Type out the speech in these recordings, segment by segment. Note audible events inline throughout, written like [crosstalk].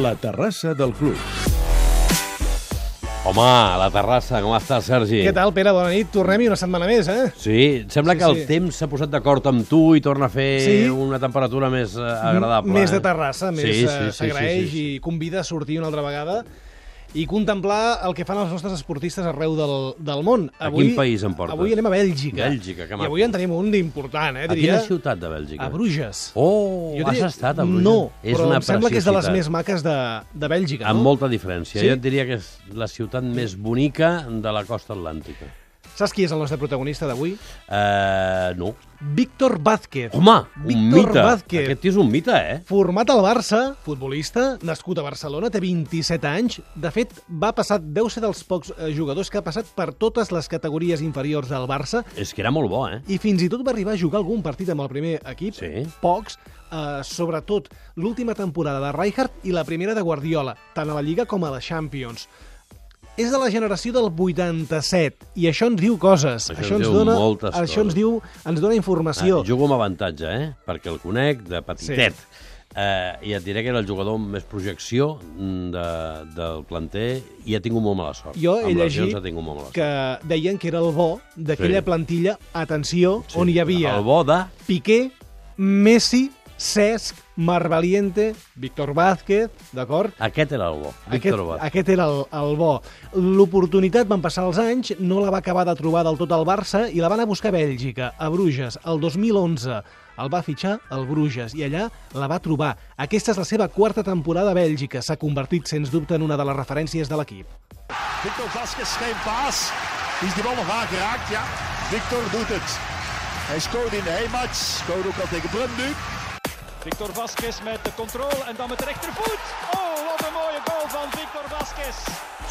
La terrassa del club. Home, a la terrassa, com estàs, Sergi? Què tal, Pere? Bona nit. Tornem-hi una setmana més, eh? Sí, sembla Sí, que el sí. temps s'ha posat d'acord amb tu i torna a fer Sí. una temperatura més eh, agradable. Més eh? de terrassa, més Sí, sí, sí, sí, s'agraeix sí, sí. i convida a sortir una altra vegada i contemplar el que fan els nostres esportistes arreu del, del món. A quin país em portes? Avui anem a Bèlgica. Bèlgica, que I maco. avui en tenim un d'important, eh, A diria. quina ciutat de Bèlgica? A Bruges. Oh, Jo has diria- estat a Bruges? No, és però una em sembla que és de les més maques de, de Bèlgica, Amb no? molta diferència. Sí? Jo et diria que és la ciutat més bonica de la costa atlàntica. Saps qui és el nostre protagonista d'avui? Uh, no. Víctor Vázquez. Home, un Víctor mite. Vázquez. Aquest tio és un mite, eh? Format al Barça, futbolista, nascut a Barcelona, té 27 anys. De fet, va passar, deu ser dels pocs eh, jugadors que ha passat per totes les categories inferiors del Barça És que era molt bo, eh? i fins i tot va arribar a jugar algun partit amb el primer equip, Sí. pocs, eh, sobretot l'última temporada de Rijkaard i la primera de Guardiola, tant a la Lliga com a la Champions. És de la generació del 87 i això ens diu coses. Això ens diu dona, moltes això ens coses. diu, ens dona informació. Ah, jugo amb avantatge, eh? Perquè el conec de petitet. Sí. Eh, I et diré que era el jugador amb més projecció mm, de, del planter i ha tingut molt mala sort. Jo he amb llegit ha tingut molt mala sort. que deien que era el bo d'aquella Sí. plantilla, atenció, Sí. on hi havia El bo de... Piqué, Messi, Cesc, Marvaliente, Víctor Vázquez, d'acord? Aquest era el bo, Víctor Aquest, Vázquez. aquest era el, el bo. L'oportunitat van passar els anys, no la va acabar de trobar del tot al Barça i la van a buscar a Bèlgica, a Bruges, el 2011. El va fitxar al Bruges i allà la va trobar. Aquesta és la seva quarta temporada a Bèlgica. S'ha convertit, sens dubte, en una de les referències de l'equip. Victor Vasquez geen paas. Die is die bal nog aangeraakt. Ja, Victor doet het. Hij scoorde in de heenmatch. Scoorde ook al tegen Brumdu. Victor Vasquez met de controle en dan met de rechtervoet. Oh, wat een mooie goal van Victor Vasquez.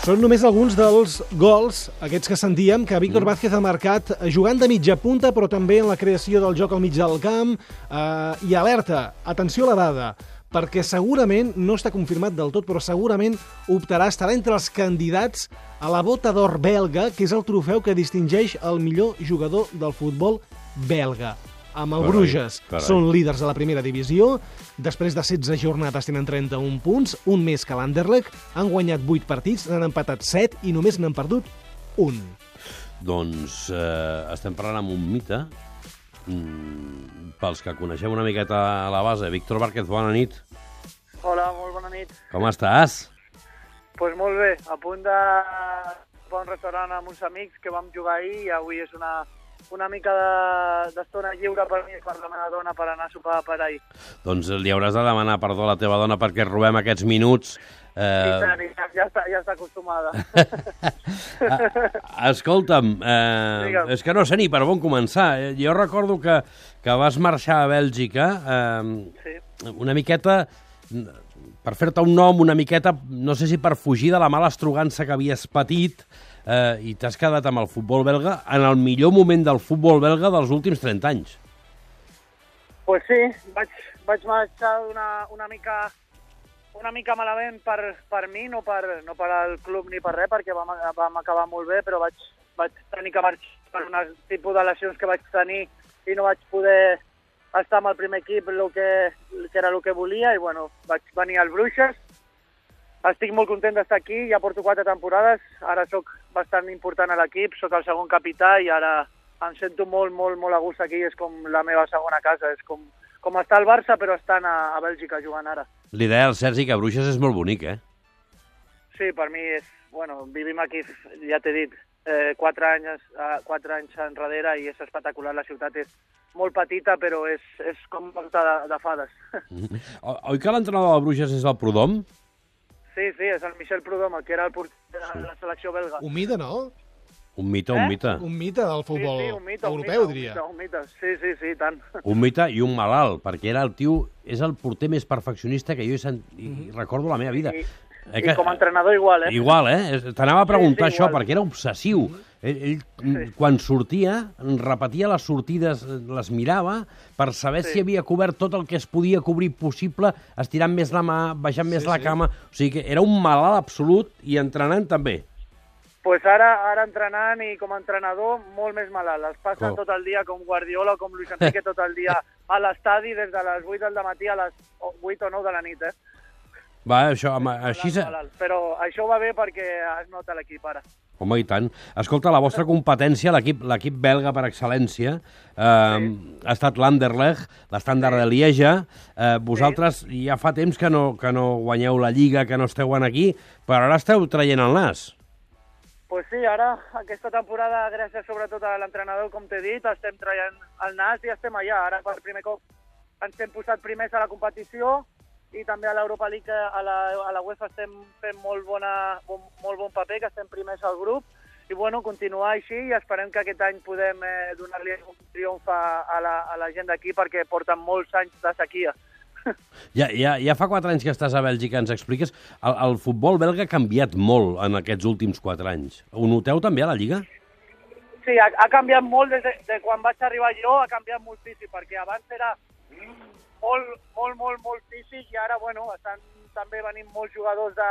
Són només alguns dels gols, aquests que sentíem, que Víctor Vázquez ha marcat eh, jugant de mitja punta, però també en la creació del joc al mig del camp. Eh, I alerta, atenció a la dada, perquè segurament, no està confirmat del tot, però segurament optarà, estarà entre els candidats a la bota d'or belga, que és el trofeu que distingeix el millor jugador del futbol belga. Amb el Carai, Bruges carai. són líders de la primera divisió. Després de 16 jornades tenen 31 punts, un més que l'Anderlecht. Han guanyat 8 partits, n'han empatat 7 i només n'han perdut un. Doncs eh, estem parlant amb un mite. Mm, pels que coneixem una miqueta a la base. Víctor Vázquez, bona nit. Hola, molt bona nit. Com estàs? Doncs pues molt bé, a punt de un restaurant amb uns amics que vam jugar ahir i avui és una, una mica de- d'estona lliure per mi, per meva dona, per anar a sopar per ahir. Doncs li hauràs de demanar perdó a la teva dona perquè robem aquests minuts. I Eh, tant, i ja, ja, està, ja està acostumada. [laughs] Escolta'm, eh, Digue'm. és que no sé ni per on començar. Eh, Jo recordo que, que vas marxar a Bèlgica eh, sí. una miqueta per fer-te un nom, una miqueta, no sé si per fugir de la mala estrugança que havies patit eh, i t'has quedat amb el futbol belga en el millor moment del futbol belga dels últims 30 anys. pues sí, vaig, vaig marxar una, una mica una mica malament per, per mi, no per, no per al club ni per res, perquè vam, vam acabar molt bé, però vaig, vaig tenir que marxar per un tipus de lesions que vaig tenir i no vaig poder estar amb el primer equip el que, que era el que volia i bueno, vaig venir al Bruixes. Estic molt content d'estar aquí, ja porto quatre temporades, ara sóc bastant important a l'equip, sóc el segon capità i ara em sento molt, molt, molt a gust aquí, és com la meva segona casa, és com, com estar al Barça però estant a, a Bèlgica jugant ara. Li deia al Sergi que Bruixes és molt bonic, eh? Sí, per mi és... Bueno, vivim aquí, ja t'he dit, eh, quatre, anys, eh, quatre anys enrere i és espectacular. La ciutat és molt petita, però és, és com porta de, de fades. [laughs] O- Oi que l'entrenador de Bruixes és el Prudom? Sí, sí, és el Michel Prudhomme, que era el porter de la selecció belga. Un mite, no? Un mite, un Eh? mite. Un mite del futbol sí, sí, un mite, un europeu, mite, diria. Un mite, un mite. Sí, sí, sí, tant. Un mite i un malalt, perquè era el tio, és el porter més perfeccionista que jo he sent... i recordo a la meva vida. I, Eh I com a entrenador igual, eh? Igual, eh? T'anava a preguntar Sí, sí, això, igual. perquè era obsessiu. Ell, ell sí. quan sortia, repetia les sortides, les mirava, per saber sí. Sí. si havia cobert tot el que es podia cobrir possible, estirant més la mà, baixant més Sí, la sí. cama... O sigui que era un malalt absolut i entrenant també. pues ara, ara entrenant i com a entrenador molt més malalt. Es passen Com? tot el dia com Guardiola com Luis Enrique [laughs] tot el dia a l'estadi des de les 8 del matí a les 8 o 9 de la nit, eh? Va, això, home, així... Malalt. Però això va bé perquè es nota l'equip ara. Home, i tant. Escolta, la vostra competència, l'equip l'equip belga per excel·lència, eh, ha estat l'Anderlecht, l'estàndard de Lieja. Eh, vosaltres ja fa temps que no, que no guanyeu la Lliga, que no esteu en aquí, però ara esteu traient el nas. Pues sí, ara, aquesta temporada, gràcies sobretot a l'entrenador, com t'he dit, estem traient el nas i estem allà. Ara, per primer cop, ens hem posat primers a la competició i també a l'Europa League, a la, a la UEFA, estem fent molt, bona, bon, molt bon paper, que estem primers al grup. I, bueno, continuar així i esperem que aquest any podem eh, donar-li un triomf a, a, la, a la gent d'aquí perquè porten molts anys de sequia. [laughs] Ja, ja, ja fa quatre anys que estàs a Bèlgica, ens expliques. El, el futbol belga ha canviat molt en aquests últims quatre anys. Ho noteu també a la Lliga? Sí, ha, ha canviat molt des de, de quan vaig arribar jo, ha canviat moltíssim, perquè abans era molt, molt, molt, molt físic i ara, bueno, estan també venint molts jugadors de,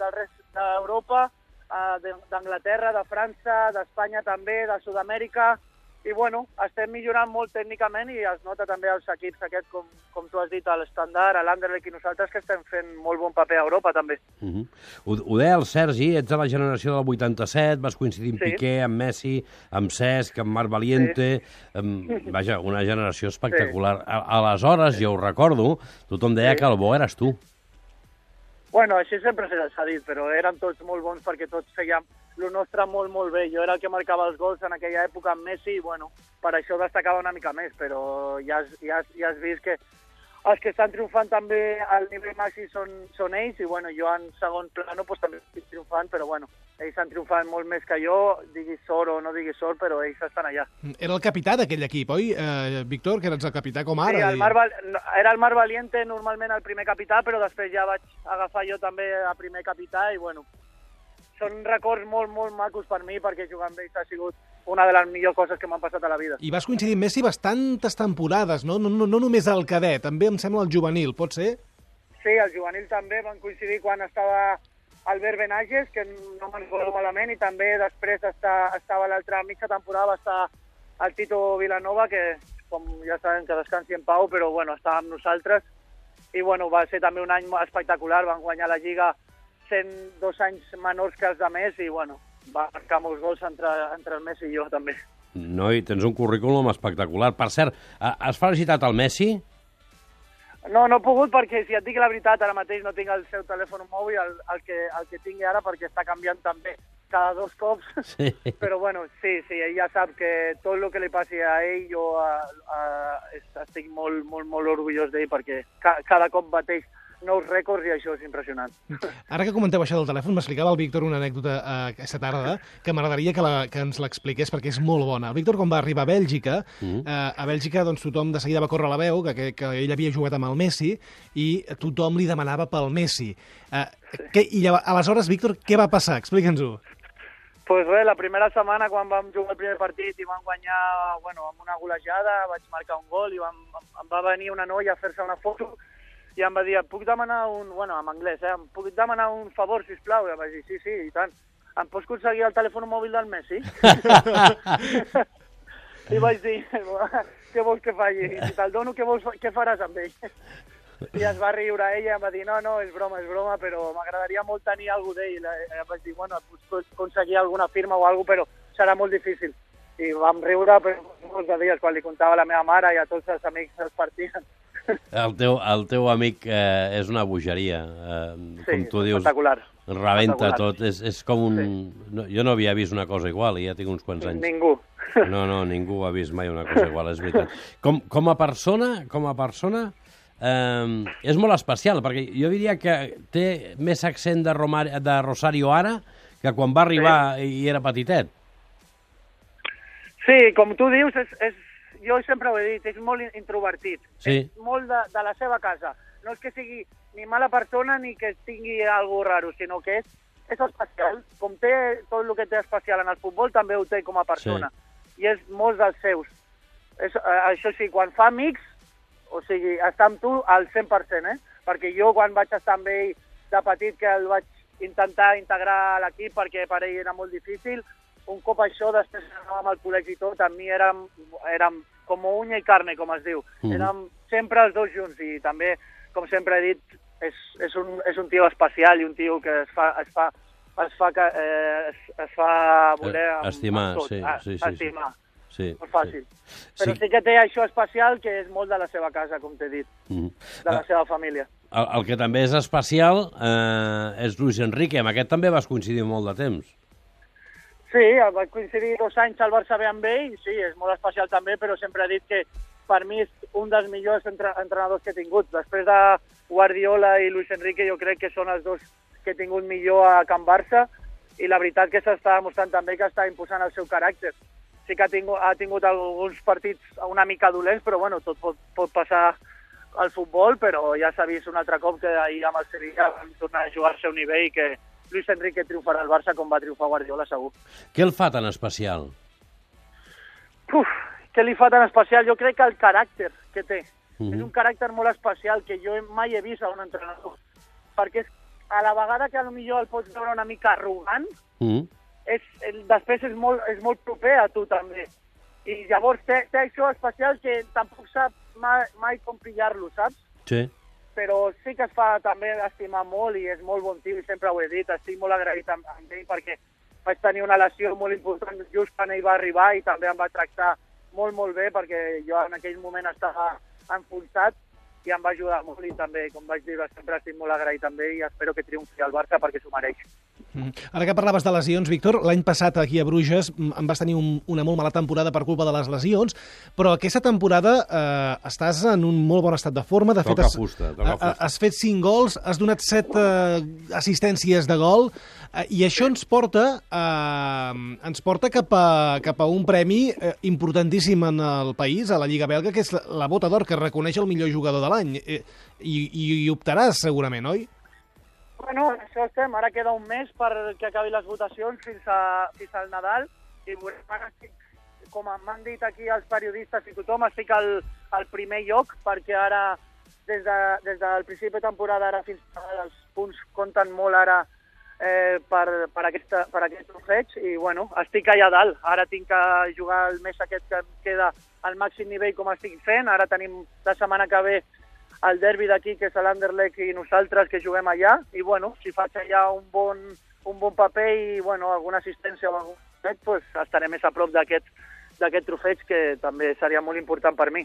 del rest d'Europa, eh, d'Anglaterra, de França, d'Espanya també, de Sud-amèrica, i bueno, estem millorant molt tècnicament i es nota també als equips aquests, com, com tu has dit, a l'Estandard, a l'Anderlecht i nosaltres, que estem fent molt bon paper a Europa també. Uh -huh. ho, ho deia el Sergi, ets de la generació del 87, vas coincidir amb Sí. Piqué, amb Messi, amb Cesc, amb Marc Valiente... Amb, vaja, una generació espectacular. A, aleshores, jo ho recordo, tothom deia que el bo eres tu. Bueno, així sempre s'ha dit, però eren tots molt bons perquè tots fèiem el nostre molt, molt bé. Jo era el que marcava els gols en aquella època amb Messi i, bueno, per això destacava una mica més, però ja has, ja has, ja has vist que els que estan triomfant també al nivell màxim són, són ells i, bueno, jo en segon plano pues, també estic triomfant, però, bueno, ells han triomfat molt més que jo, diguis sort o no diguis sort, però ells estan allà. Era el capità d'aquell equip, oi, eh, Víctor? Que eres el capità com ara. Sí, el Mar Val... era el Mar Valiente normalment el primer capità, però després ja vaig agafar jo també a primer capità i, bueno, són records molt, molt macos per mi perquè jugar amb ells ha sigut una de les millors coses que m'han passat a la vida. I vas coincidir amb Messi bastantes temporades, no? No, no, no només el cadet, també em sembla el juvenil, pot ser? Sí, el juvenil també van coincidir quan estava Albert Benages, que no me'n recordo malament, i també després està, estava l'altra mitja temporada, va estar el Tito Vilanova, que com ja sabem que descansi en pau, però bueno, estava amb nosaltres, i bueno, va ser també un any espectacular, van guanyar la Lliga sent dos anys menors que els de Messi, i bueno, va marcar molts gols entre, entre el Messi i jo també. Noi, tens un currículum espectacular. Per cert, ha- has felicitat el Messi? No, no he pogut perquè, si et dic la veritat, ara mateix no tinc el seu telèfon mòbil, el, el, que, el que tingui ara, perquè està canviant també cada dos cops. [laughs] Sí. Però bueno, sí, sí, ell ja sap que tot el que li passi a ell, jo a, a, est- estic molt, molt, molt orgullós d'ell perquè ca, cada cop bateix nous rècords i això és impressionant. [laughs] Ara que comenteu això del telèfon, m'explicava el Víctor una anècdota eh, aquesta tarda que m'agradaria que, la, que ens l'expliqués perquè és molt bona. El Víctor, quan va arribar a Bèlgica, mm. eh, a Bèlgica doncs, tothom de seguida va córrer la veu que, que, que ell havia jugat amb el Messi i tothom li demanava pel Messi. Eh, que, I llav- aleshores, Víctor, què va passar? Explica'ns-ho. pues res, la primera setmana quan vam jugar el primer partit i vam guanyar bueno, amb una golejada, vaig marcar un gol i vam, em va venir una noia a fer-se una foto i em va dir, puc demanar un... Bueno, en anglès, eh? Em puc demanar un favor, si plau? I em vaig dir, sí, sí, i tant. Em pots aconseguir el telèfon mòbil del Messi? [laughs] I vaig dir, [laughs] què vols que faci? Si te'l dono, què, vols, què faràs amb ell? I es va riure ella, em va dir, no, no, és broma, és broma, però m'agradaria molt tenir alguna d'ell. I em vaig dir, bueno, pots aconseguir alguna firma o alguna però serà molt difícil. I vam riure per molts dies quan li contava a la meva mare i a tots els amics els partien. El teu, el teu amic eh, és una bogeria. Eh, Sí, com tu dius, espectacular. rebenta tot. És, és com un... No, jo no havia vist una cosa igual i ja tinc uns quants anys. Ningú. [laughs] No, no, ningú ha vist mai una cosa igual, és veritat. Com, com a persona, com a persona, eh, és molt especial, perquè jo diria que té més accent de, Romar de Rosario ara que quan va arribar sí. i era petitet. Sí, com tu dius, és, és, jo sempre ho he dit, és molt in- introvertit. Sí. És molt de, de la seva casa. No és que sigui ni mala persona ni que tingui algo raro, sinó que és, és especial. Com té tot el que té especial en el futbol, també ho té com a persona. Sí. I és molts dels seus. És, eh, això sí, quan fa amics, o sigui, està amb tu al 100%, eh? Perquè jo quan vaig estar amb ell de petit que el vaig intentar integrar a l'equip perquè per ell era molt difícil, un cop això, després anàvem al col·legi i tot, amb mi érem, érem com unya i carne, com es diu. Mm. Érem sempre els dos junts i també, com sempre he dit, és, és, un, és un tio especial i un tio que es fa, es fa, es fa, que, eh, es, es fa voler Eh, amb, estimar, amb tot, sí, ah, sí, sí, sí. estimar. Sí, Molt fàcil. Sí. Però Sí. sí que té això especial que és molt de la seva casa, com t'he dit, Mhm. de la seva família. El, el que també és especial eh, és Luis Enrique. Amb aquest també vas coincidir molt de temps. Sí, vaig coincidir dos anys al Barça B amb ell, sí, és molt especial també, però sempre he dit que per mi és un dels millors entre, entrenadors que he tingut. Després de Guardiola i Luis Enrique jo crec que són els dos que he tingut millor a Can Barça i la veritat que s'està demostrant també que està imposant el seu caràcter. Sí que ha tingut, ha tingut alguns partits una mica dolents, però bueno, tot pot, pot passar al futbol, però ja s'ha vist un altre cop que ahir amb el Sevilla van tornar a jugar al seu nivell i que Luis Enrique triomfarà al Barça com va triomfar Guardiola, segur. Què el fa tan especial? Uf, què li fa tan especial? Jo crec que el caràcter que té. Mhm. És un caràcter molt especial que jo mai he vist a un entrenador. Perquè és, a la vegada que potser el pots veure una mica arrogant, Mm. és, el, després és molt, és molt proper a tu també. I llavors té, té això especial que tampoc sap mai, mai com pillar-lo, saps? Sí. Però sí que es fa també estimar molt i és molt bon tio i sempre ho he dit, estic molt agraït amb, amb ell perquè vaig tenir una lesió molt important just quan ell va arribar i també em va tractar molt, molt bé perquè jo en aquell moment estava enfonsat i em va ajudar molt i també, com vaig dir, sempre estic molt agraït amb ell i espero que triomfi el Barça perquè s'ho mereix. Mm. Ara que parlaves de lesions, Víctor, l'any passat aquí a Bruges mm, em vas tenir un, una molt mala temporada per culpa de les lesions, però aquesta temporada eh, estàs en un molt bon estat de forma. De Toca fet, has, fusta, toca fusta. has fet 5 gols, has donat 7 eh, assistències de gol, eh, i això ens porta, eh, ens porta cap, a, cap a un premi eh, importantíssim en el país, a la Lliga Belga, que és la, la Bota d'Or, que reconeix el millor jugador de l'any. Eh, i, i, I optaràs, segurament, oi? Bueno, en això estem. Ara queda un mes perquè acabi les votacions fins, a, fins al Nadal i veurem ara com m'han dit aquí els periodistes i tothom, estic al, al primer lloc perquè ara, des, de, des del principi de temporada ara fins ara, els punts compten molt ara eh, per, per, aquesta, per aquest trofeig i bueno, estic allà dalt. Ara tinc que jugar el mes aquest que queda al màxim nivell com estic fent. Ara tenim la setmana que ve el derbi d'aquí, que és l'Anderlecht i nosaltres que juguem allà, i bueno, si faig allà un bon, un bon paper i bueno, alguna assistència o algun fet, pues, estaré més a prop d'aquest d'aquest trofeig que també seria molt important per mi.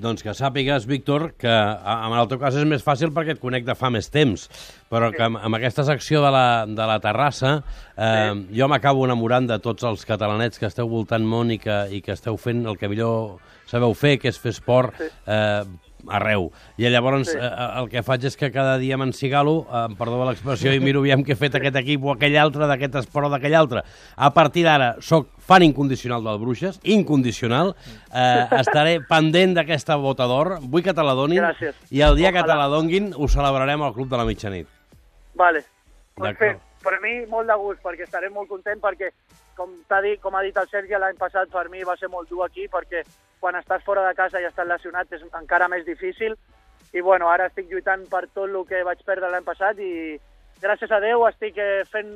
Doncs que sàpigues, Víctor, que en el teu cas és més fàcil perquè et conec de fa més temps, però que amb, amb aquesta secció de la, de la terrassa eh, jo m'acabo enamorant de tots els catalanets que esteu voltant món i que, i que esteu fent el que millor sabeu fer, que és fer esport eh, arreu. I llavors Sí. eh, el que faig és que cada dia m'encigalo, eh, em perdó l'expressió, i miro aviam què ha fet aquest equip o aquell altre, d'aquest esport o d'aquell altre. A partir d'ara, sóc fan incondicional del Bruixes, incondicional, eh, estaré pendent d'aquesta bota d'or, vull que te la donin, Gràcies. i el dia que te la donguin ho celebrarem al Club de la Mitjanit. Vale. Pues fer, per mi molt de gust, perquè estaré molt content, perquè com, t'ha dit, com ha dit el Sergi l'any passat, per mi va ser molt dur aquí, perquè quan estàs fora de casa i estàs lesionat és encara més difícil, i bueno, ara estic lluitant per tot el que vaig perdre l'any passat i gràcies a Déu estic eh, fent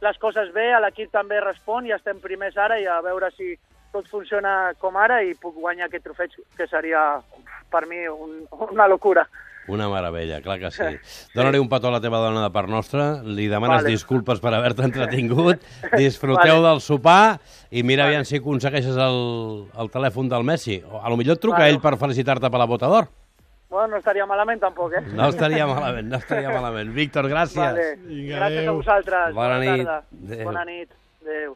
les coses bé, l'equip també respon i estem primers ara i a veure si tot funciona com ara i puc guanyar aquest trofeig, que seria per mi un, una locura. Una meravella, clar que [laughs] sí. Dóna-li un petó a la teva dona de part nostra, li demanes Vale. disculpes per haver-te entretingut, [laughs] disfruteu Vale. del sopar i mira Vale. aviam si aconsegueixes el, el telèfon del Messi. O a lo millor et truca Vale. ell per felicitar-te per la bota d'or. Bueno, no estaria malament tampoc, eh? No estaria malament, no estaria malament. [laughs] Víctor, gràcies. Vale. Vinga, Gràcies adéu. a vosaltres. Bona nit. tarda. Bona nit. Adéu.